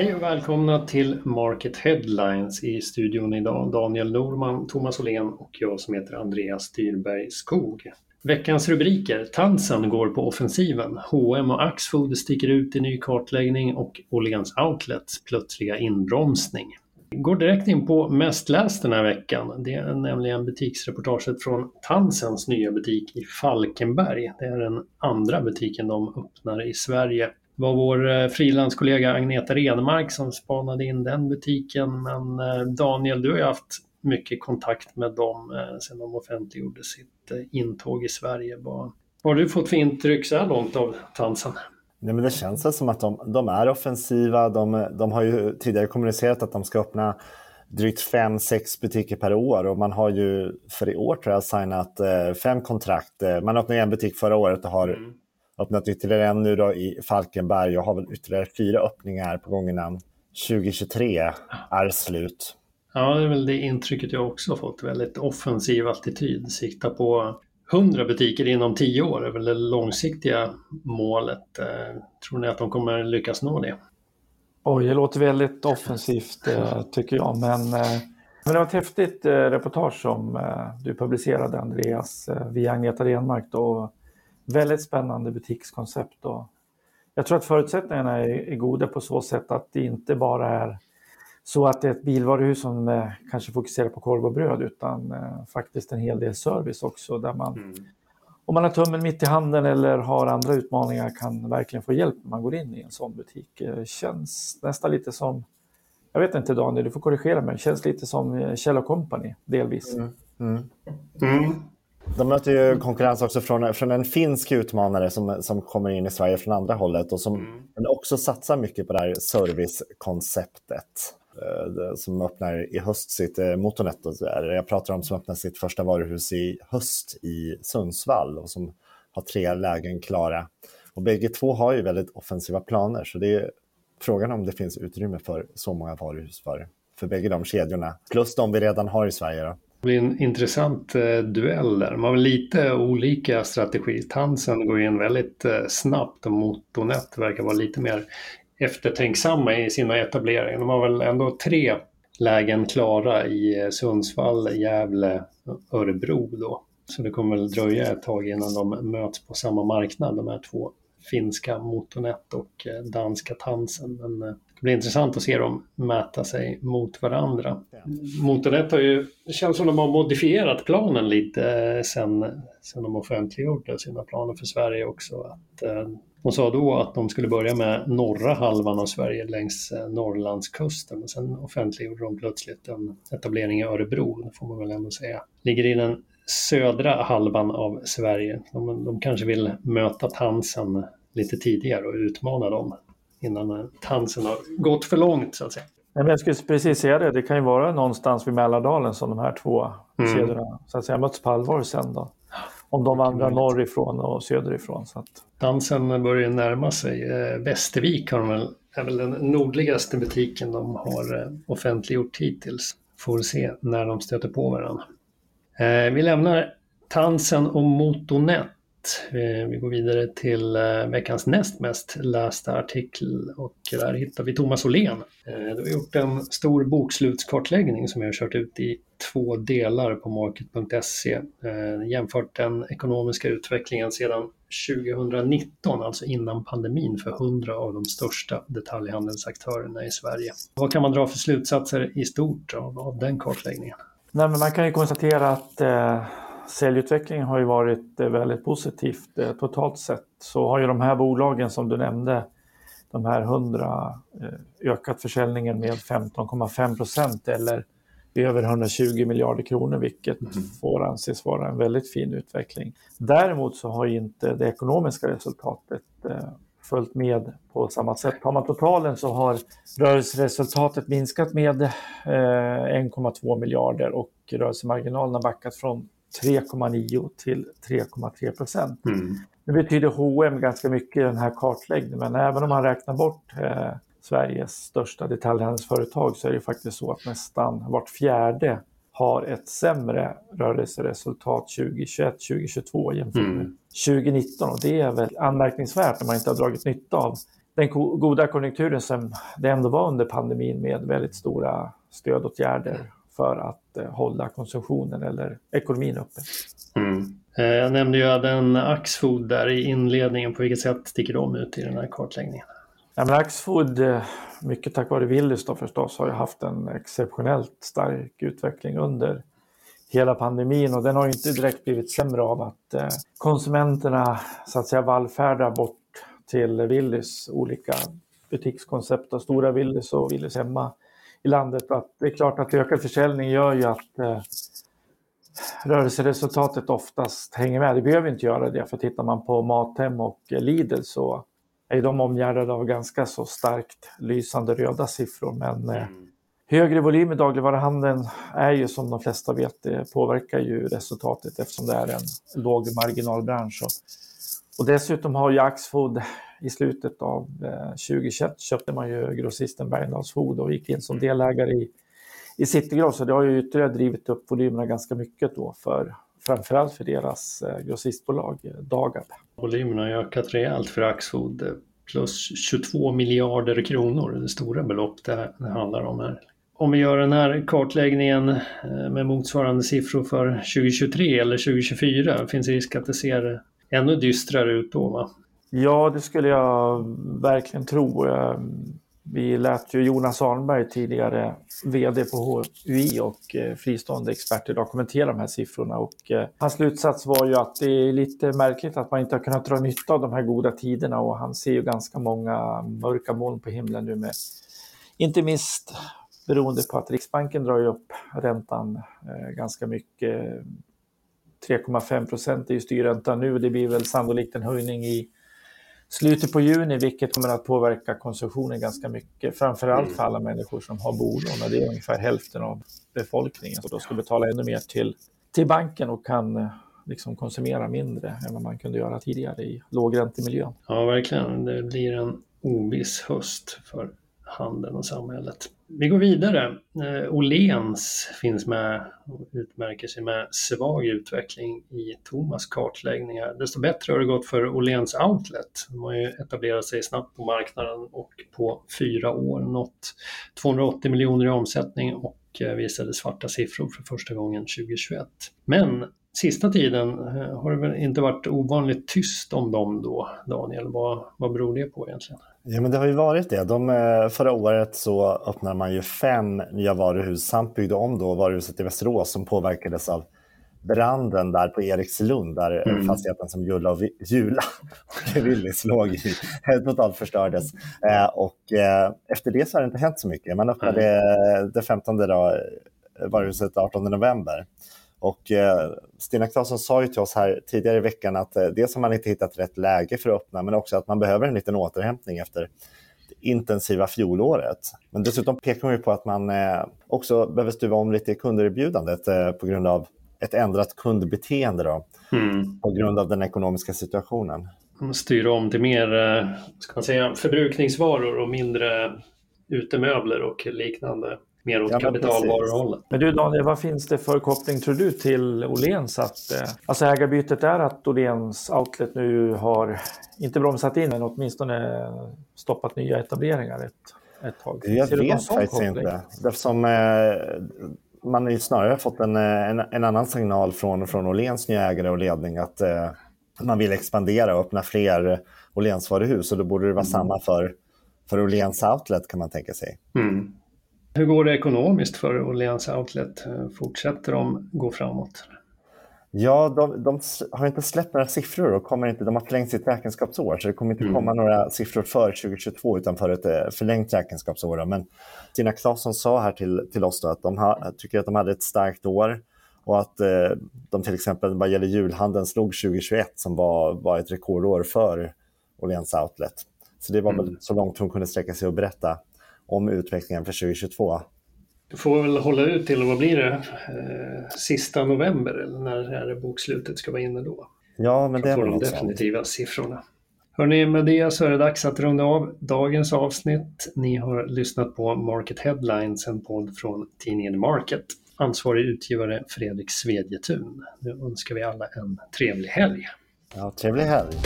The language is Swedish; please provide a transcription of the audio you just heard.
Hej och välkomna till Market Headlines i studion idag. Daniel Norman, Thomas Åhlén och jag som heter Andreas Styrberg Skog. Veckans rubriker. Tansen går på offensiven. H&M och Axfood sticker ut i ny kartläggning och Åhléns Outlets plötsliga inbromsning. Vi går direkt in på mest läst den här veckan. Det är nämligen butiksreportaget från Tansens nya butik i Falkenberg. Det är den andra butiken de öppnar i Sverige. Det var vår eh, frilanskollega Agneta Renmark som spanade in den butiken. Men eh, Daniel, du har ju haft mycket kontakt med dem eh, sedan de offentliggjorde sitt intåg i Sverige. Vad har du fått för intryck så här långt av Tansen? Nej, men det känns som att de, de är offensiva. De, de, har ju tidigare kommunicerat att de ska öppna drygt fem, sex butiker per år och man har ju för i år tror jag signat fem kontrakt. Man öppnade en butik förra året och har mm öppnat ytterligare en nu då i Falkenberg och har väl ytterligare fyra öppningar på gång innan 2023 är slut. Ja, det är väl det intrycket jag också fått. Väldigt offensiv attityd. Sikta på 100 butiker inom 10 år är väl det långsiktiga målet. Eh, tror ni att de kommer lyckas nå det? Oj, det låter väldigt offensivt eh, tycker jag. Men, eh, men det var ett häftigt reportage som du publicerade Andreas via Agneta Renmark. Då väldigt spännande butikskoncept. Och jag tror att förutsättningarna är, är goda på så sätt att det inte bara är så att det är ett bilvaruhus som eh, kanske fokuserar på korv och bröd utan eh, faktiskt en hel del service också där man mm. om man har tummen mitt i handen eller har andra utmaningar kan verkligen få hjälp när man går in i en sån butik. Det eh, känns nästan lite som, jag vet inte Daniel, du får korrigera mig, känns lite som Kjell Company delvis. Mm. Mm. De möter ju konkurrens också från, från en finsk utmanare som, som kommer in i Sverige från andra hållet och som mm. också satsar mycket på det här servicekonceptet eh, som öppnar i höst sitt eh, Motornet. Jag pratar om som öppnar sitt första varuhus i höst i Sundsvall och som har tre lägen klara. Och bägge två har ju väldigt offensiva planer så det är frågan om det finns utrymme för så många varuhus för, för bägge de kedjorna. Plus de vi redan har i Sverige. Då. Det blir en intressant eh, duell där. Man har lite olika strategi. Tansen går in väldigt eh, snabbt och Motornet verkar vara lite mer eftertänksamma i sina etableringar. De har väl ändå tre lägen klara i eh, Sundsvall, Gävle, Örebro då. Så det kommer väl dröja ett tag innan de möts på samma marknad, de här två finska Motornet och eh, danska Tansen. Men eh, det blir intressant att se dem mäta sig mot varandra. Motornet har ju, det känns som de har modifierat planen lite eh, sen, sen de offentliggjorde sina planer för Sverige också. Att, eh, de sa då att de skulle börja med norra halvan av Sverige längs eh, Norrlandskusten och sen offentliggjorde de plötsligt en etablering i Örebro, det får man väl ändå säga. Ligger i den södra halvan av Sverige. De, de kanske vill möta Tansen lite tidigare och utmana dem innan tansen har gått för långt så att säga. Nej, men jag skulle precis säga det, det kan ju vara någonstans vid Mälardalen som de här två mm. kedjorna så att säga, möts på allvar sen då. Om de vandrar norrifrån och söderifrån. Så att... Dansen börjar närma sig. Eh, Västervik har de väl, är väl den nordligaste butiken de har eh, offentliggjort hittills. Får se när de stöter på varandra. Eh, vi lämnar Tansen och Motonet vi går vidare till eh, veckans näst mest lästa artikel och där hittar vi Thomas Åhlén. Eh, du har gjort en stor bokslutskartläggning som jag har kört ut i två delar på market.se. Eh, jämfört den ekonomiska utvecklingen sedan 2019, alltså innan pandemin, för 100 av de största detaljhandelsaktörerna i Sverige. Vad kan man dra för slutsatser i stort av, av den kartläggningen? Nej, men man kan ju konstatera att eh säljutvecklingen har ju varit eh, väldigt positivt eh, totalt sett. Så har ju de här bolagen som du nämnde, de här 100 eh, ökat försäljningen med 15,5 procent eller över 120 miljarder kronor, vilket mm. får anses vara en väldigt fin utveckling. Däremot så har inte det ekonomiska resultatet följt med på samma sätt. Tar man totalen så har rörelseresultatet minskat med 1,2 miljarder och rörelsemarginalen har backat från 3,9 till 3,3 procent. Mm. Nu betyder H&M ganska mycket i den här kartläggningen, men även om man räknar bort eh, Sveriges största detaljhandelsföretag så är det faktiskt så att nästan vart fjärde har ett sämre rörelseresultat 2021-2022 jämfört med mm. 2019 och det är väl anmärkningsvärt när man inte har dragit nytta av den goda konjunkturen som det ändå var under pandemin med väldigt stora stödåtgärder för att eh, hålla konsumtionen eller ekonomin uppe. Mm. Eh, jag nämnde ju den Axfood där i inledningen. På vilket sätt sticker de ut i den här kartläggningen? Ja, men Axfood, eh, mycket tack vare Willys då förstås, har ju haft en exceptionellt stark utveckling under hela pandemin och den har inte direkt blivit sämre av att konsumenterna så att säga vallfärdar bort till Willys olika butikskoncept och stora Willys och Willys hemma i landet. Att det är klart att ökad försäljning gör ju att eh, rörelseresultatet oftast hänger med. Det behöver inte göra det, för tittar man på Mathem och Lidl så är de omgärdade av ganska så starkt lysande röda siffror. Men eh, mm. högre volym i dagligvaruhandeln är ju som de flesta vet, det påverkar ju resultatet eftersom det är en låg marginalbransch. Och, och dessutom har ju Axfood i slutet av 2021 eh, köpte man ju grossisten Bergendahls Food och gick in som delägare i, i Citygross. Så det har ju ytterligare drivit upp volymerna ganska mycket då för framförallt för deras eh, grossistbolag eh, Dagab. Volymerna har ökat rejält för Axfood, plus 22 miljarder kronor, det stora belopp det handlar om här. Om vi gör den här kartläggningen med motsvarande siffror för 2023 eller 2024 finns risk att det ser ännu dystrare ut då va? Ja, det skulle jag verkligen tro. Eh, vi lät ju Jonas Arnberg, tidigare VD på HUI och eh, fristående fristående experter, kommentera de här siffrorna. Och eh, hans slutsats var ju att det är lite märkligt att man inte har kunnat dra nytta av de här goda tiderna och han ser ju ganska många mörka moln på himlen nu med inte minst beroende på att Riksbanken drar ju upp räntan ganska mycket. 3,5 procent är ju styrräntan nu. Det blir väl sannolikt en höjning i slutet på juni, vilket kommer att påverka konsumtionen ganska mycket. Framförallt mm. för alla människor som har bolån och det är ungefär hälften av befolkningen. Så då ska betala ännu mer till, till banken och kan eh, liksom konsumera mindre än vad man kunde göra tidigare i lågräntemiljön. Ja, verkligen. Det blir en oviss höst för handeln och samhället. Vi går vidare. Olens Åhléns finns med och utmärker sig med svag utveckling i Thomas kartläggningar. Desto bättre har det gått för Åhléns Outlet. De har ju etablerat sig snabbt på marknaden och på fyra år nått 280 miljoner i omsättning och eh, visade svarta siffror för första gången 2021. Men sista tiden eh, har det väl inte varit ovanligt tyst om dem då, Daniel. Vad, vad beror det på egentligen? Ja, men det har ju varit det. De, eh, förra året så öppnade man ju fem nya varuhus samt byggde om då varuhuset i Västerås som påverkades av branden där på Erikslund där mm. fastigheten som Jula och Jula och Willys låg i totalt förstördes. Eh, och eh, efter det så har det inte hänt så mycket. Man öppnade mm. det 15 då, varuhuset 18 november. Och eh, Stina Claesson sa ju till oss här tidigare i veckan att eh, dels har man inte hittat rätt läge för att öppna, men också att man behöver en liten återhämtning efter det intensiva fjolåret. Men dessutom pekar hon ju på att man eh, också behöver stuva om lite i kunderbjudandet eh, på grund av ett ändrat kundbeteende då, mm. på grund av den ekonomiska situationen. Styra om till mer ska man säga, förbrukningsvaror och mindre utemöbler och liknande mer åt ja, kapitalvaruhållet. Men du Daniel, vad finns det för koppling tror du till Åhléns? Att, eh, alltså ägarbytet är att Åhléns Outlet nu har, inte bromsat in, men åtminstone stoppat nya etableringar ett, ett tag. Jag Ser vet faktiskt koppling? inte. Eftersom eh, man har ju snarare fått en, en, en, annan signal från, från Åhléns nya ägare och ledning att eh, man vill expandera och öppna fler Åhléns varuhus och då borde det vara mm. samma för, för Åhléns Outlet kan man tänka sig. Mm. Hur går det ekonomiskt för Åhléns Outlet? Fortsätter de gå framåt? Ja, de, de, har inte släppt några siffror och kommer inte, de har förlängt sitt räkenskapsår så det kommer inte mm. komma några siffror för 2022 utan för ett eh, förlängt räkenskapsår. Men Tina Claesson sa här till, till oss att de ha, tycker att de hade ett starkt år och att eh, de till exempel vad gäller julhandeln slog 2021 som var, var ett rekordår för Åhléns Outlet. Så det var mm. väl så långt hon kunde sträcka sig och berätta om utvecklingen för 2022. Du får väl hålla ut till, vad blir det, eh, sista november eller när är det bokslutet ska vara inne då? Ja, men det är får de definitiva sant. siffrorna. Hörrni, med det så är det dags att runda av dagens avsnitt. Ni har lyssnat på Market Headlines, en podd från tidningen Market. Ansvarig utgivare Fredrik Svedjetun. Nu önskar vi alla en trevlig helg. Ja, trevlig helg.